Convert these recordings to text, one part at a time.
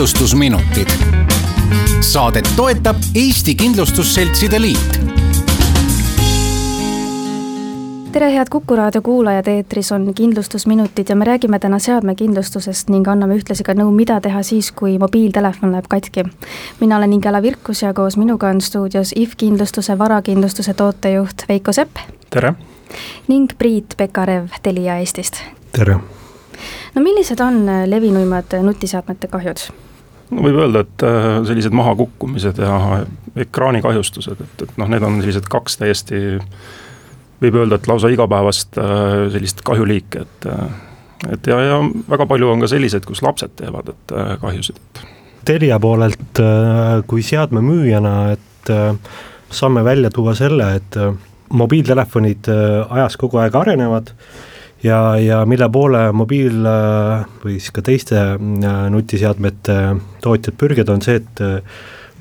kindlustusminutid. saadet toetab Eesti Kindlustusseltside Liit tere, head Kuku raadio kuulajad, eetris on Kindlustusminutid ja me räägime täna seadmekindlustusest ning anname ühtlasi ka nõu, mida teha siis, kui mobiiltelefon läheb katki. mina olen Ingela Virkus ja koos minuga on stuudios IF Kindlustuse varakindlustuse tootejuht Veiko Sepp. tere! ning Priit Pekarev Telia Eestist. tere! no millised on levinuimad nutiseadmete kahjud? No võib öelda, et äh, sellised mahakukkumised ja ekraanikahjustused, et, et noh, need on sellised kaks täiesti võib öelda, et lausa igapäevast äh, sellist kahjuliiki, et, äh, et ja, ja väga palju on ka selliseid, kus lapsed teevad, et kahjusid, et. Telia poolelt kui seadme müüjana, et saame välja tuua selle, et mobiiltelefonid ajas kogu aeg arenevad ja, ja mille poole mobiil või siis ka teiste nutiseadmete tootjad pürgivad, on see, et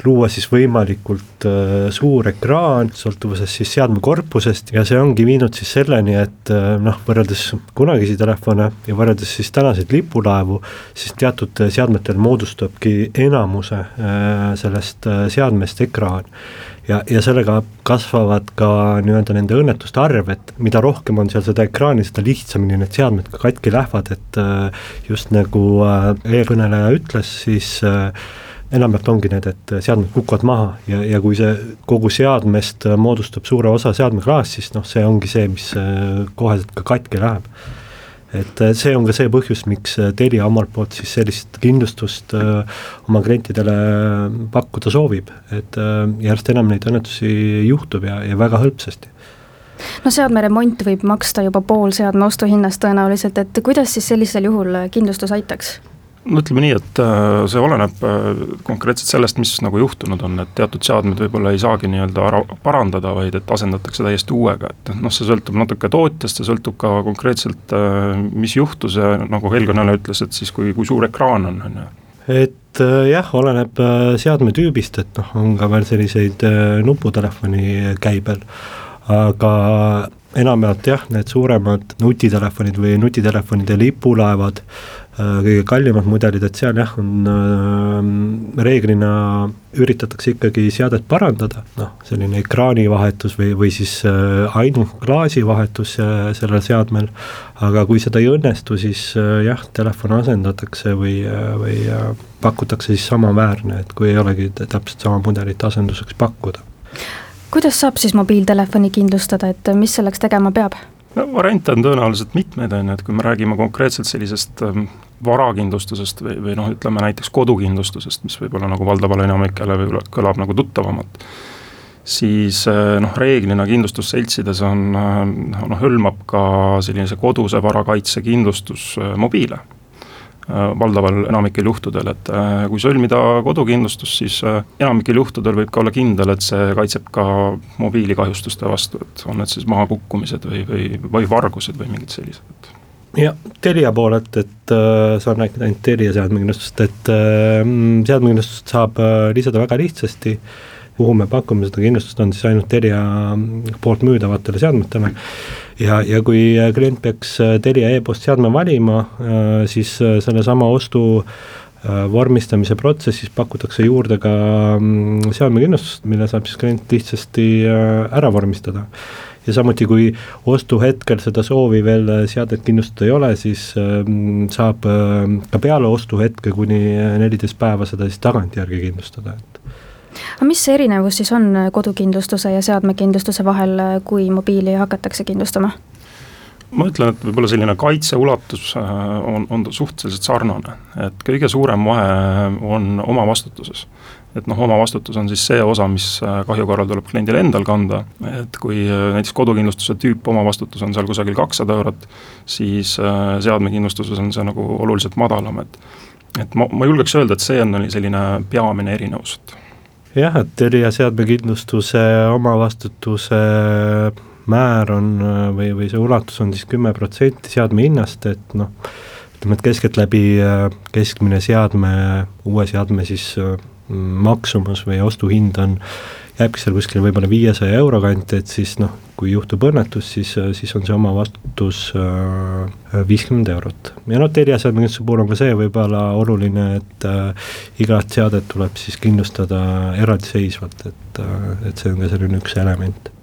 luua siis võimalikult äh, suur ekraan, sõltuvuses siis seadme korpusest ja see ongi viinud siis selleni, et äh, noh, võrreldes kunagisi telefone ja võrreldes siis tänaseid lipulaevu, siis teatud seadmetel moodustabki enamuse äh, sellest seadmest ekraan. ja, ja sellega kasvavad ka nii-öelda nende õnnetuste arv, et mida rohkem on seal seda ekraani, seda lihtsamini need seadmed ka katki lähevad, et just nagu eelkõneleja ütles, siis äh, enamjaolt ongi need, et seadmed kukuvad maha ja, ja kui see kogu seadmest moodustab suure osa seadmeklaas, siis noh, see ongi see, mis äh, koheselt ka katki läheb. et äh, see on ka see põhjus, miks äh, Telia omalt poolt siis sellist kindlustust oma klientidele pakkuda soovib, et järjest enam neid õnnetusi juhtub ja, ja väga hõlpsasti no seadme remont võib maksta juba pool seadme ostuhinnast tõenäoliselt, et kuidas siis sellisel juhul kindlustus aitaks? No ütleme nii, et äh, see oleneb äh, konkreetselt sellest, mis nagu juhtunud on, et teatud seadmed võib-olla ei saagi nii-öelda ära parandada, vaid et asendatakse täiesti uuega, et noh, see sõltub natuke tootjast, see sõltub ka konkreetselt, äh, mis juhtus ja nagu eelkõneleja ütles, et siis kui, kui suur ekraan on, on ju. Et jah, oleneb seadme tüübist, et noh, on ka veel selliseid nuputelefoni käibel, aga enamjaolt jah, need suuremad nutitelefonid või nutitelefonide lipulaevad äh, kõige kallimad mudelid, et seal jah, on äh, reeglina üritatakse ikkagi seadet parandada, noh, selline ekraanivahetus või, või siis äh, ainult klaasivahetus äh, sellel seadmel, aga kui seda ei õnnestu, siis äh, jah, telefon asendatakse või äh,, või äh, pakutakse siis samaväärne, et kui ei olegi täpselt sama mudelit asenduseks pakkuda. kuidas saab siis mobiiltelefoni kindlustada, et mis selleks tegema peab? No variante on tõenäoliselt mitmeid, on ju, et kui me räägime konkreetselt sellisest ähm, varakindlustusest või, või noh, ütleme näiteks kodukindlustusest, mis võib-olla nagu valdavale enamikele võib-olla kõlab nagu tuttavamalt, siis äh, noh, reeglina kindlustusseltsides on äh, noh, hõlmab ka sellise koduse varakaitse kindlustus äh, mobiile valdaval enamikel juhtudel, et kui sõlmida kodukindlustus, siis enamikel juhtudel võib ka olla kindel, et see kaitseb ka mobiilikahjustuste vastu, et on need siis mahakukkumised või, või, või vargused või mingid sellised ja Telia poolelt, et äh, saan rääkida ainult Telia seadmekindlustust, et äh, seadmekindlustust saab äh, lisada väga lihtsasti, kuhu me pakume seda kindlustust, on siis ainult Telia poolt müüdavatele seadmetele. Ja, ja kui äh, klient peaks äh, Telia e-post seadme valima äh,, siis sellesama ostu vormistamise protsessis pakutakse juurde ka mm, seadmekindlustust, mille saab siis klient lihtsasti ära vormistada. Ja samuti, kui ostuhetkel seda soovi veel seadet kindlustada ei ole, siis ähm, saab ka peale ostuhetke kuni neliteist päeva seda siis tagantjärgi kindlustada, et aga mis see erinevus siis on äh, kodukindlustuse ja seadmekindlustuse vahel, äh, kui mobiili hakatakse kindlustama? ma ütlen, et võib-olla selline kaitseulatus on, on suhteliselt sarnane, et kõige suurem vahe on omavastutuses et noh, omavastutus on siis see osa, mis äh, kahju korral tuleb kliendil endal kanda, et kui äh, näiteks kodukindlustuse tüüp omavastutus on seal kusagil kakssada eurot, siis äh, seadmekindlustuses on see nagu oluliselt madalam, et et ma, ma julgeks öelda, et see on selline peamine erinevus. Jah, et Telia seadmekindlustuse omavastutuse määr on või, või see ulatus on siis kümme protsenti seadme hinnast, et noh, ütleme, et keskeltläbi keskmine seadme, uue seadme siis maksumus või ostuhind on jääbki seal kuskile võib-olla viiesaja euro kanti, et siis noh, kui juhtub õnnetus, siis, siis on see omavastutus äh, viiskümmend eurot. ja noh, Telia seadmekindlustuse puhul on ka see võib-olla oluline, et äh, igat seadet tuleb siis kindlustada eraldiseisvalt, et, äh, et see on ka selline üks element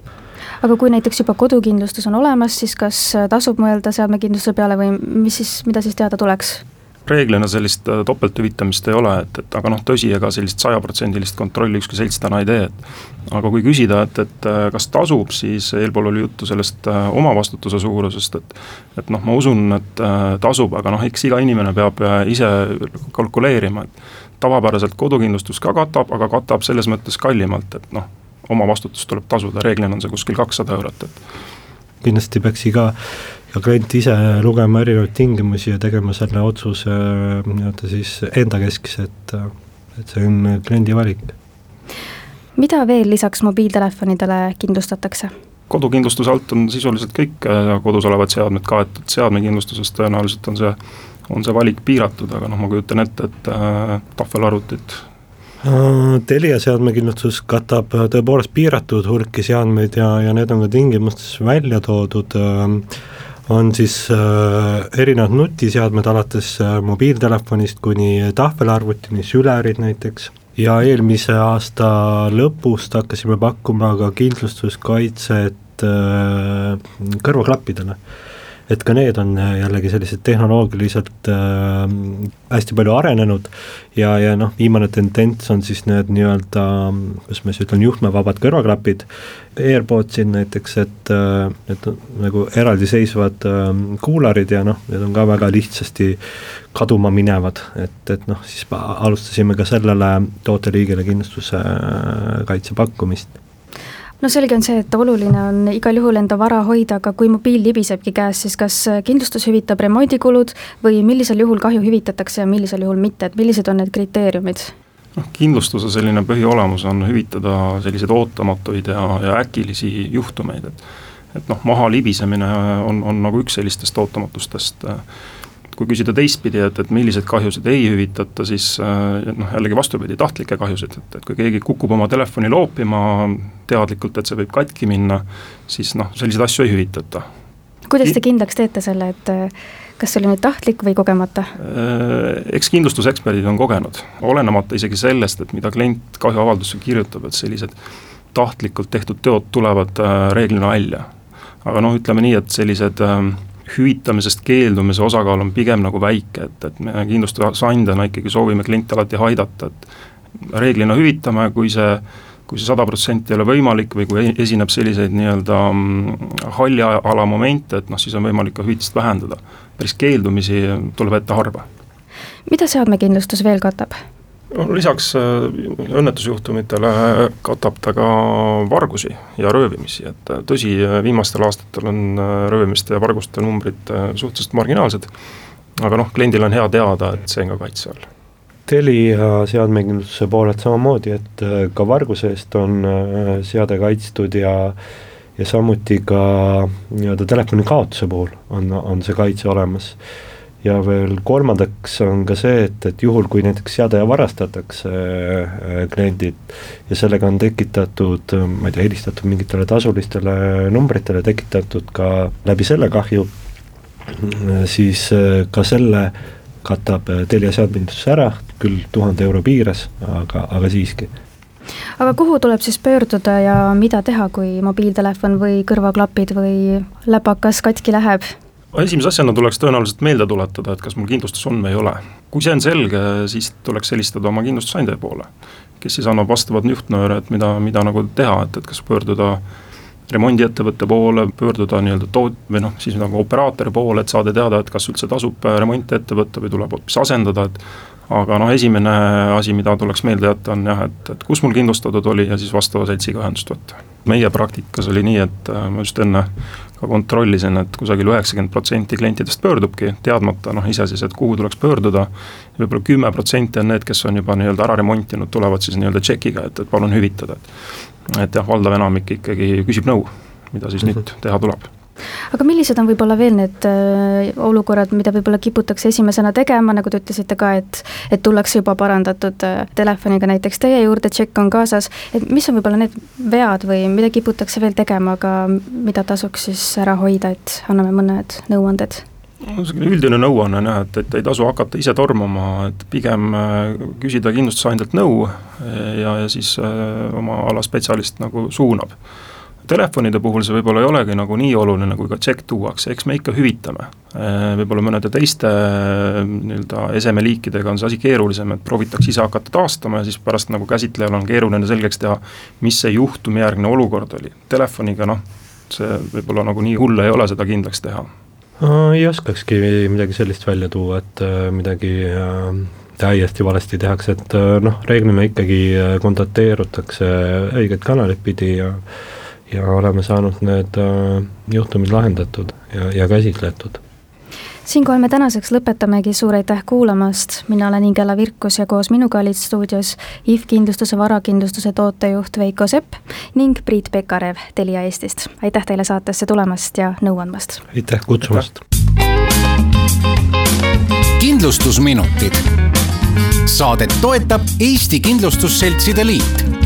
aga kui näiteks juba kodukindlustus on olemas, siis kas tasub mõelda seadmekindlustuse peale või mis siis, mida siis teada tuleks? Reeglina sellist äh, topelthüvitamist ei ole, et, et aga noh, tõsi, ega sellist sajaprotsendilist kontrolli ükski selts täna ei tee, et aga kui küsida, et, et äh, kas tasub, siis eelpool oli juttu sellest äh, omavastutuse suurusest, et et noh, ma usun, et tasub, aga noh, eks iga inimene peab ise kalkuleerima, et tavapäraselt kodukindlustus ka katab, aga katab selles mõttes kallimalt, et noh, omavastutust tuleb tasuda, reeglina on see kuskil kakssada eurot, et kindlasti peaks iga ka klient ise lugema erinevaid tingimusi ja tegema selle otsuse nii-öelda siis endakeskis, et, et see on kliendi valik. mida veel lisaks mobiiltelefonidele kindlustatakse? kodukindlustuse alt on sisuliselt kõik äh, kodus olevad seadmed kaetud, seadmekindlustuses tõenäoliselt on see, on see valik piiratud, aga noh, ma kujutan ette, et äh, tahvelarvutid äh, Telia seadmekindlustus katab tõepoolest piiratud hulki seadmeid ja, ja need on ka tingimustes välja toodud äh, on siis äh, erinevad nutiseadmed alates äh, mobiiltelefonist kuni tahvelarvutini, sülerid näiteks, ja eelmise aasta lõpust hakkasime pakkuma ka kindlustuskaitset äh, kõrvaklappidele et ka need on äh, jällegi sellised tehnoloogiliselt äh, hästi palju arenenud ja, ja noh, viimane tendents on siis need nii-öelda, kuidas ma siis ütlen, juhtmevabad kõrvaklapid, AirPodsid näiteks, et äh, need nagu eraldiseisvad äh, kuularid ja noh, need on ka väga lihtsasti kaduma minevad, et, et noh, siis alustasime ka sellele tooteliigile kindlustuse äh, kaitse pakkumist no selge on see, et oluline on igal juhul enda vara hoida, aga kui mobiil libisebki käest, siis kas kindlustus hüvitab remondikulud või millisel juhul kahju hüvitatakse ja millisel juhul mitte, et millised on need kriteeriumid? noh, kindlustuse selline põhiolemus on hüvitada selliseid ootamatuid ja, ja äkilisi juhtumeid, et et noh, maha libisemine on, on nagu üks sellistest ootamatustest äh, kui küsida teistpidi, et, et milliseid kahjusid ei hüvitata, siis äh, noh, jällegi vastupidi, tahtlikke kahjusid, et, et kui keegi kukub oma telefoni loopima teadlikult, et see võib katki minna, siis noh, selliseid asju ei hüvitata. kuidas te kindlaks teete selle, et äh, kas see oli nüüd tahtlik või kogemata? Äh, eks kindlustuseksperdid on kogenud, olenemata isegi sellest, et mida klient kahjuavaldusse kirjutab, et sellised tahtlikult tehtud teod tulevad reeglina välja. aga noh, ütleme nii, et sellised äh, hüvitamisest keeldumise osakaal on pigem nagu väike, et, et me kindlustusandjana ikkagi soovime kliente alati aidata, et reeglina hüvitame, kui see kui see sada protsenti ei ole võimalik või kui esineb selliseid nii-öelda mm, halli ala momente, et noh, siis on võimalik ka hüvitist vähendada. päris keeldumisi tuleb ette harva. mida seadmekindlustus veel katab? Lisaks äh, õnnetusjuhtumitele katab ta ka vargusi ja röövimisi, et äh, tõsi, viimastel aastatel on äh, röövimiste ja varguste numbrid suhteliselt marginaalsed, aga noh, kliendil on hea teada, et see on ka kaitse all. Telia seadmekindlustuse poolelt samamoodi, et ka varguse eest on seade kaitstud ja ja samuti ka nii-öelda telefoni kaotuse puhul on, on see kaitse olemas ja veel kolmandaks on ka see, et, et juhul, kui näiteks seade varastatakse äh, kliendilt ja sellega on tekitatud, ma ei tea, helistatud mingitele tasulistele numbritele, tekitatud ka läbi selle kahju, siis äh, ka selle katab Telia seadmindus ära, küll tuhande euro piires, aga, aga siiski aga kuhu tuleb siis pöörduda ja mida teha, kui mobiiltelefon või kõrvaklapid või läpakas katki läheb? Esimese asjana tuleks tõenäoliselt meelde tuletada, et kas mul kindlustus on või ei ole. kui see on selge, siis tuleks helistada oma kindlustusandja poole, kes siis annab vastavad juhtnööre, et mida, mida nagu teha, et, et kas pöörduda remondiettevõtte poole, pöörduda nii-öelda toot- või noh, siis nagu operaatori poole, et saada teada, et kas üldse tasub remonti ette võtta või tuleb hoopis asendada, et aga noh, esimene asi, mida tuleks meelde jätta, on jah, et, et kus mul kindlustatud oli ja siis vastava seltsiga ühendust võtta. meie praktikas oli nii, et äh, ma just enne ka kontrollisin, et kusagil üheksakümmend protsenti klientidest pöördubki, teadmata noh ise siis, et kuhu tuleks pöörduda, võib-olla kümme protsenti on need, kes on juba nii-öelda ära remontinud, tulevad siis nii-öelda tšekiga, et, et palun hüvitada, et et jah, valdav enamik ikkagi küsib nõu, mida siis mm -hmm. nüüd teha tuleb aga millised on võib-olla veel need äh, olukorrad, mida võib-olla kiputakse esimesena tegema, nagu te ütlesite ka, et et tullakse juba parandatud äh, telefoniga näiteks teie juurde, tšekk on kaasas, et mis on võib-olla need vead või mida kiputakse veel tegema, aga mida tasuks siis ära hoida, et anname mõned nõuanded? niisugune üldine nõuanne on jah, et, et ei tasu hakata ise tormama, et pigem äh, küsida kindlustusandjalt nõu ja, ja siis oma ala spetsialist nagu suunab Telefonide puhul see võib-olla ei olegi nagu nii oluline, kui ka tšekk tuuakse, eks me ikka hüvitame. Äh, võib-olla mõnede teiste äh, nii-öelda esemeliikidega on see asi keerulisem, et proovitakse ise hakata taastama ja siis pärast nagu käsitlejal on keeruline selgeks teha, mis see juhtumijärgne olukord oli. Telefoniga noh, see võib-olla nagu nii hull ei ole seda kindlaks teha. ei oskakski midagi sellist välja tuua, et äh, midagi täiesti valesti tehakse, et noh, reeglina ikkagi kontakteerutakse õiget kanalit pidi ja ja oleme saanud need äh, juhtumid lahendatud ja, ja käsitletud siinkohal me tänaseks lõpetamegi, suur aitäh kuulamast, mina olen Ingela Virkus ja koos minuga olid stuudios IF Kindlustuse varakindlustuse tootejuht Veiko Sepp ning Priit Pekarev Telia Eestist. aitäh teile saatesse tulemast ja nõu andmast! aitäh kutsumast! kindlustusminutid. saadet toetab Eesti Kindlustusseltside Liit